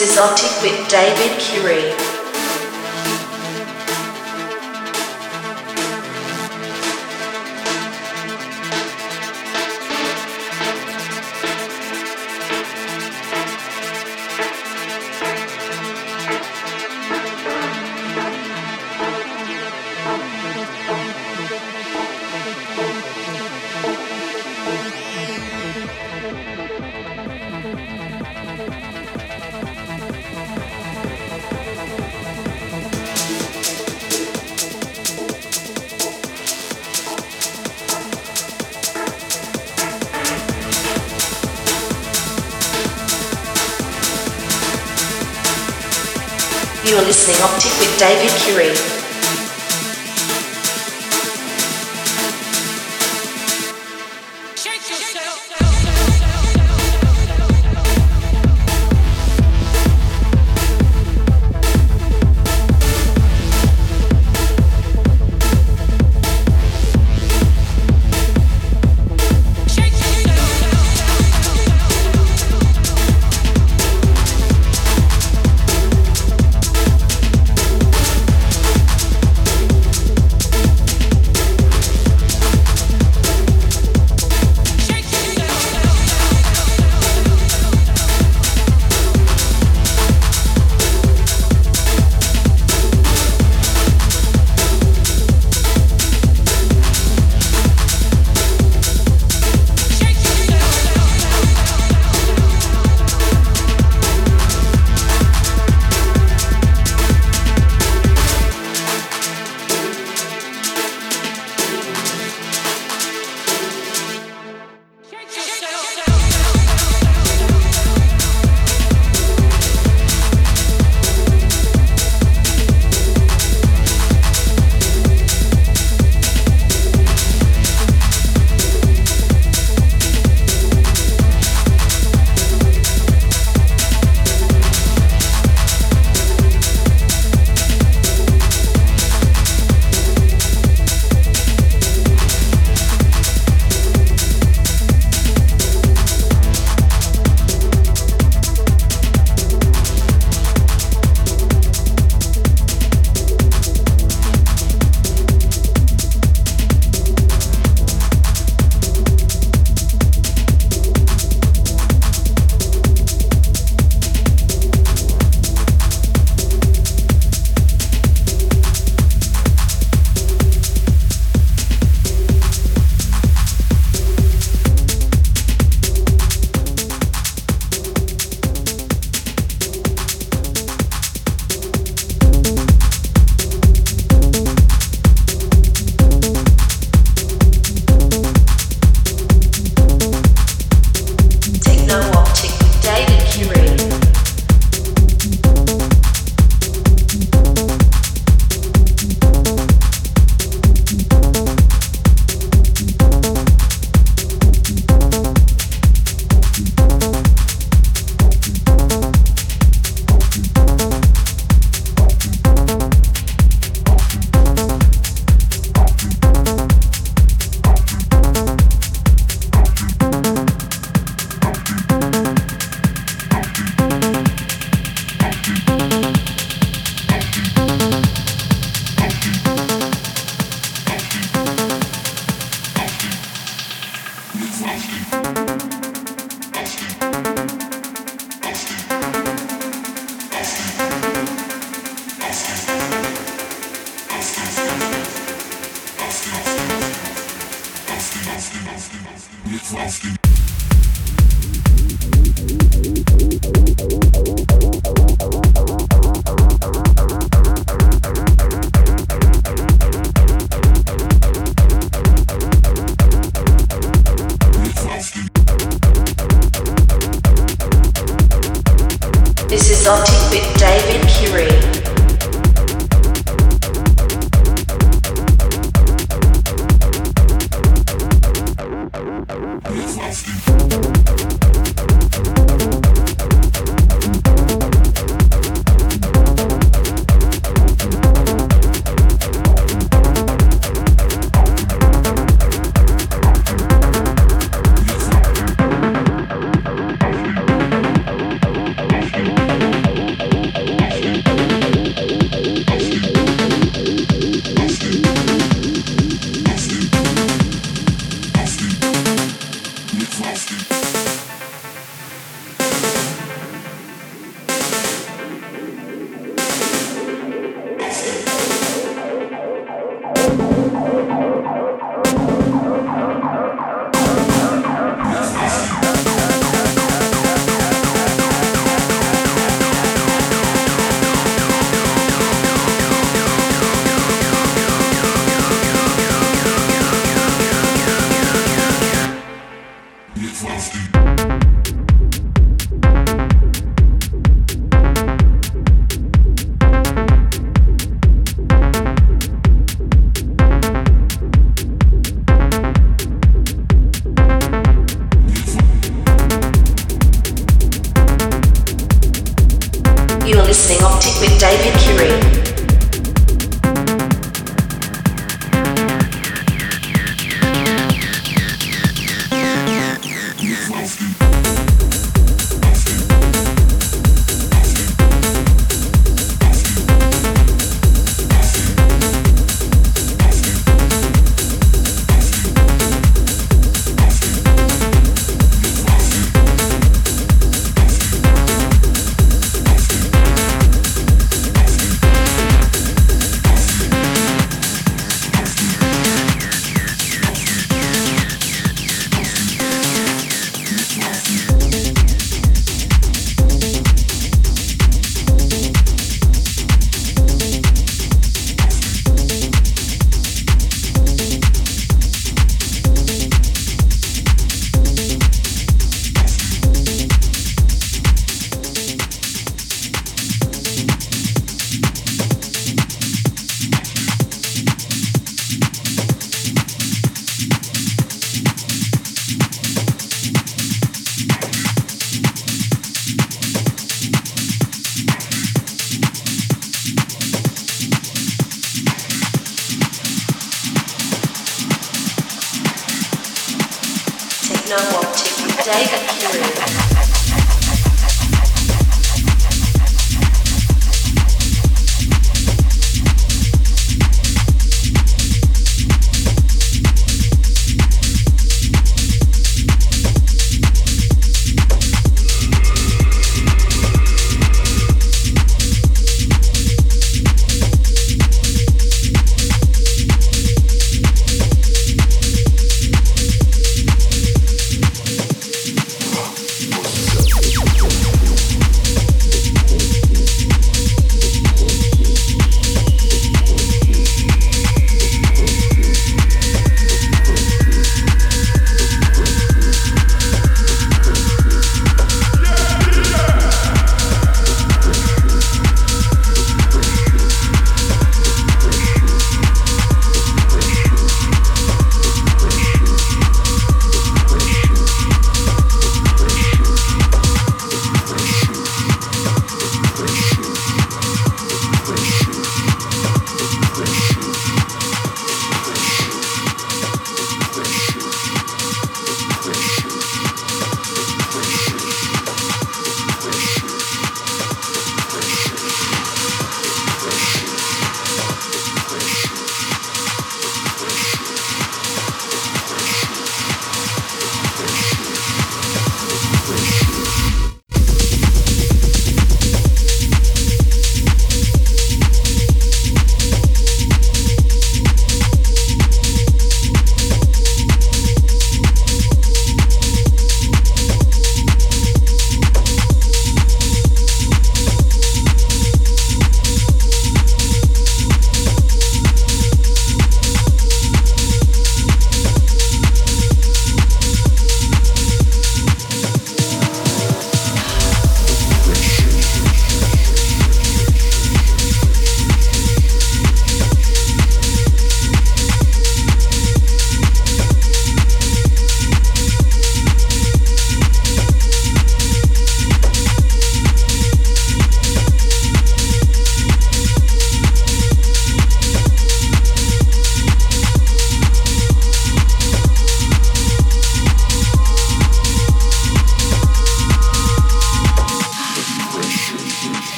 This is Optic with David Optic with David Curie.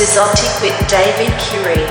Is Optic with David Curie.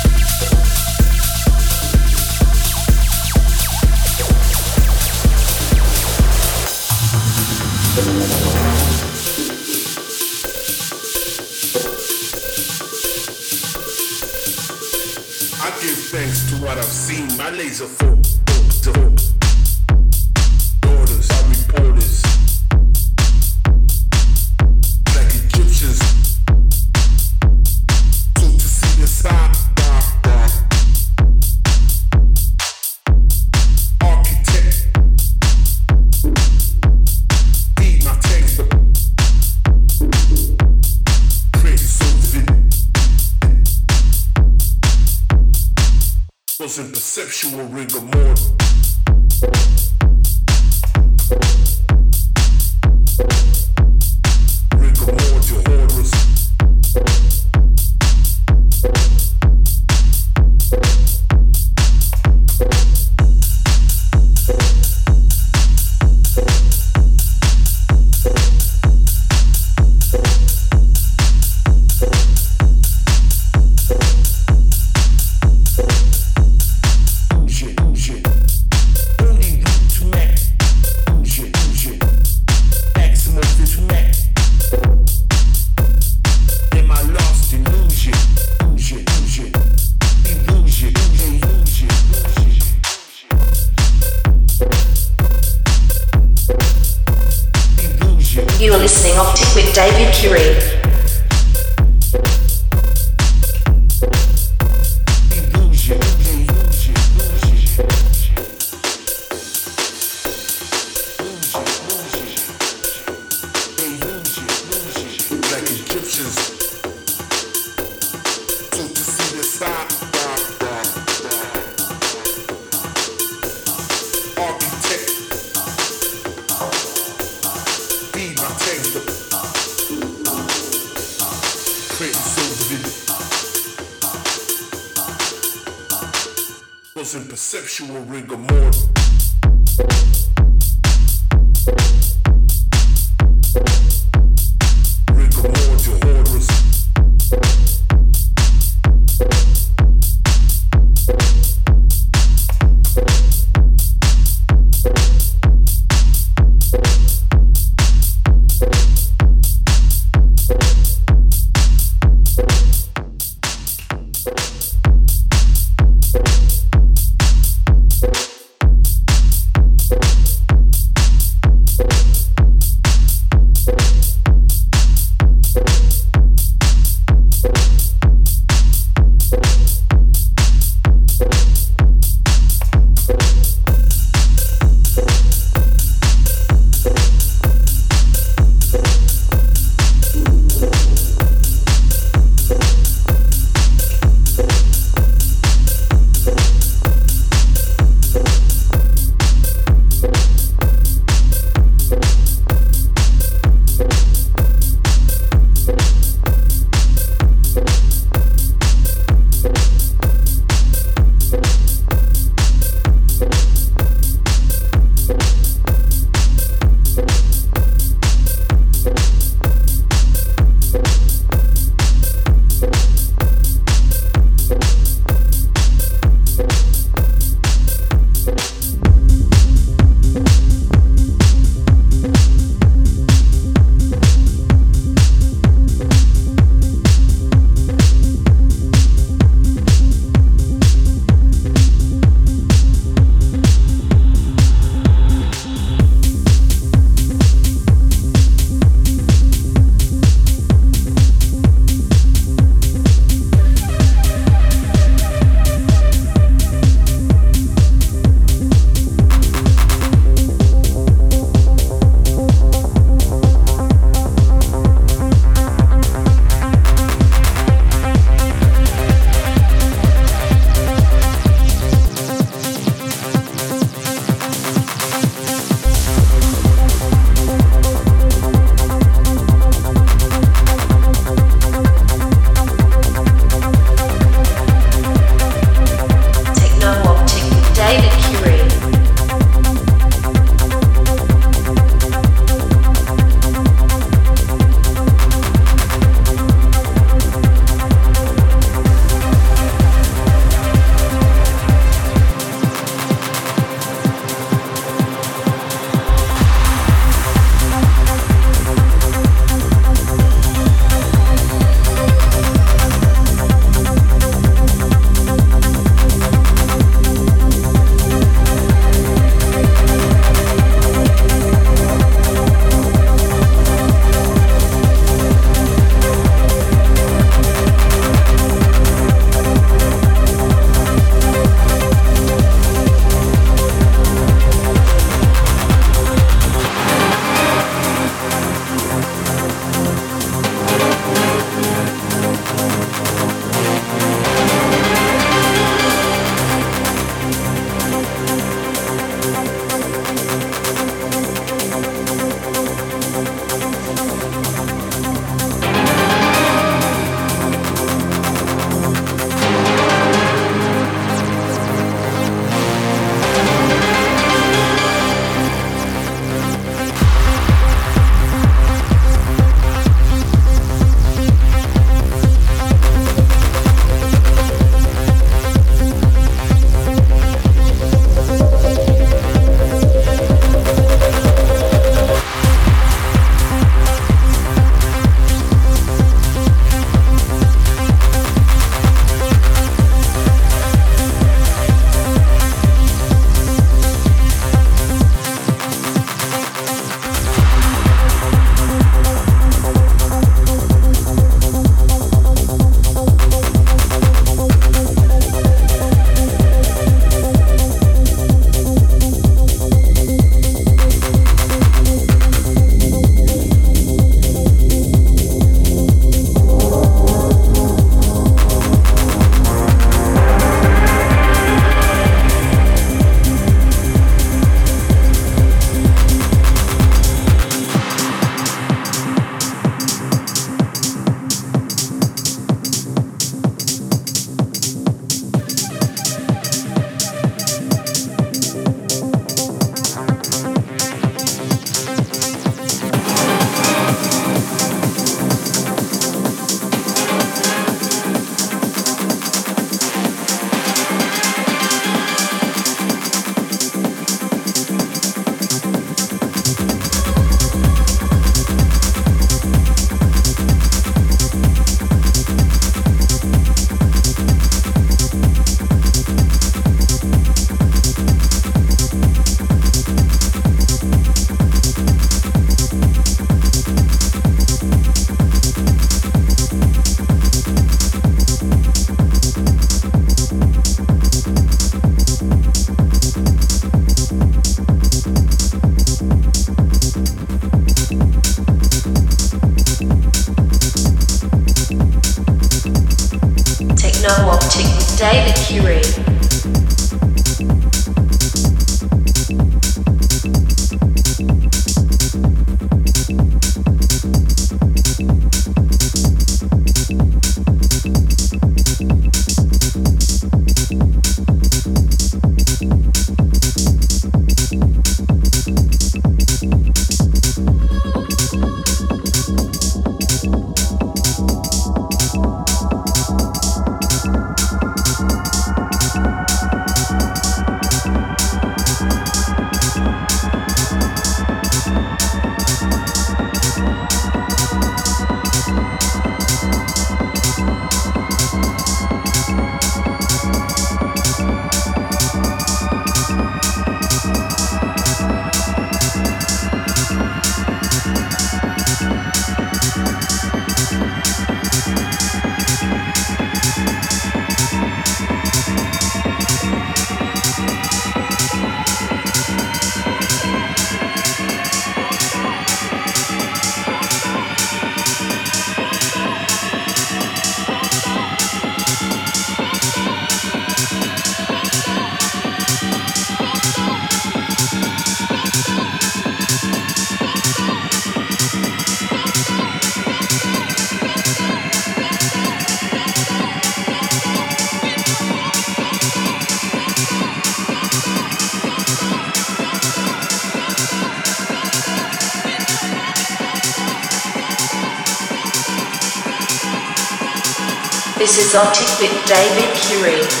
Optic with David Curie.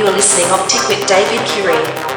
You are listening Optic with David Curie.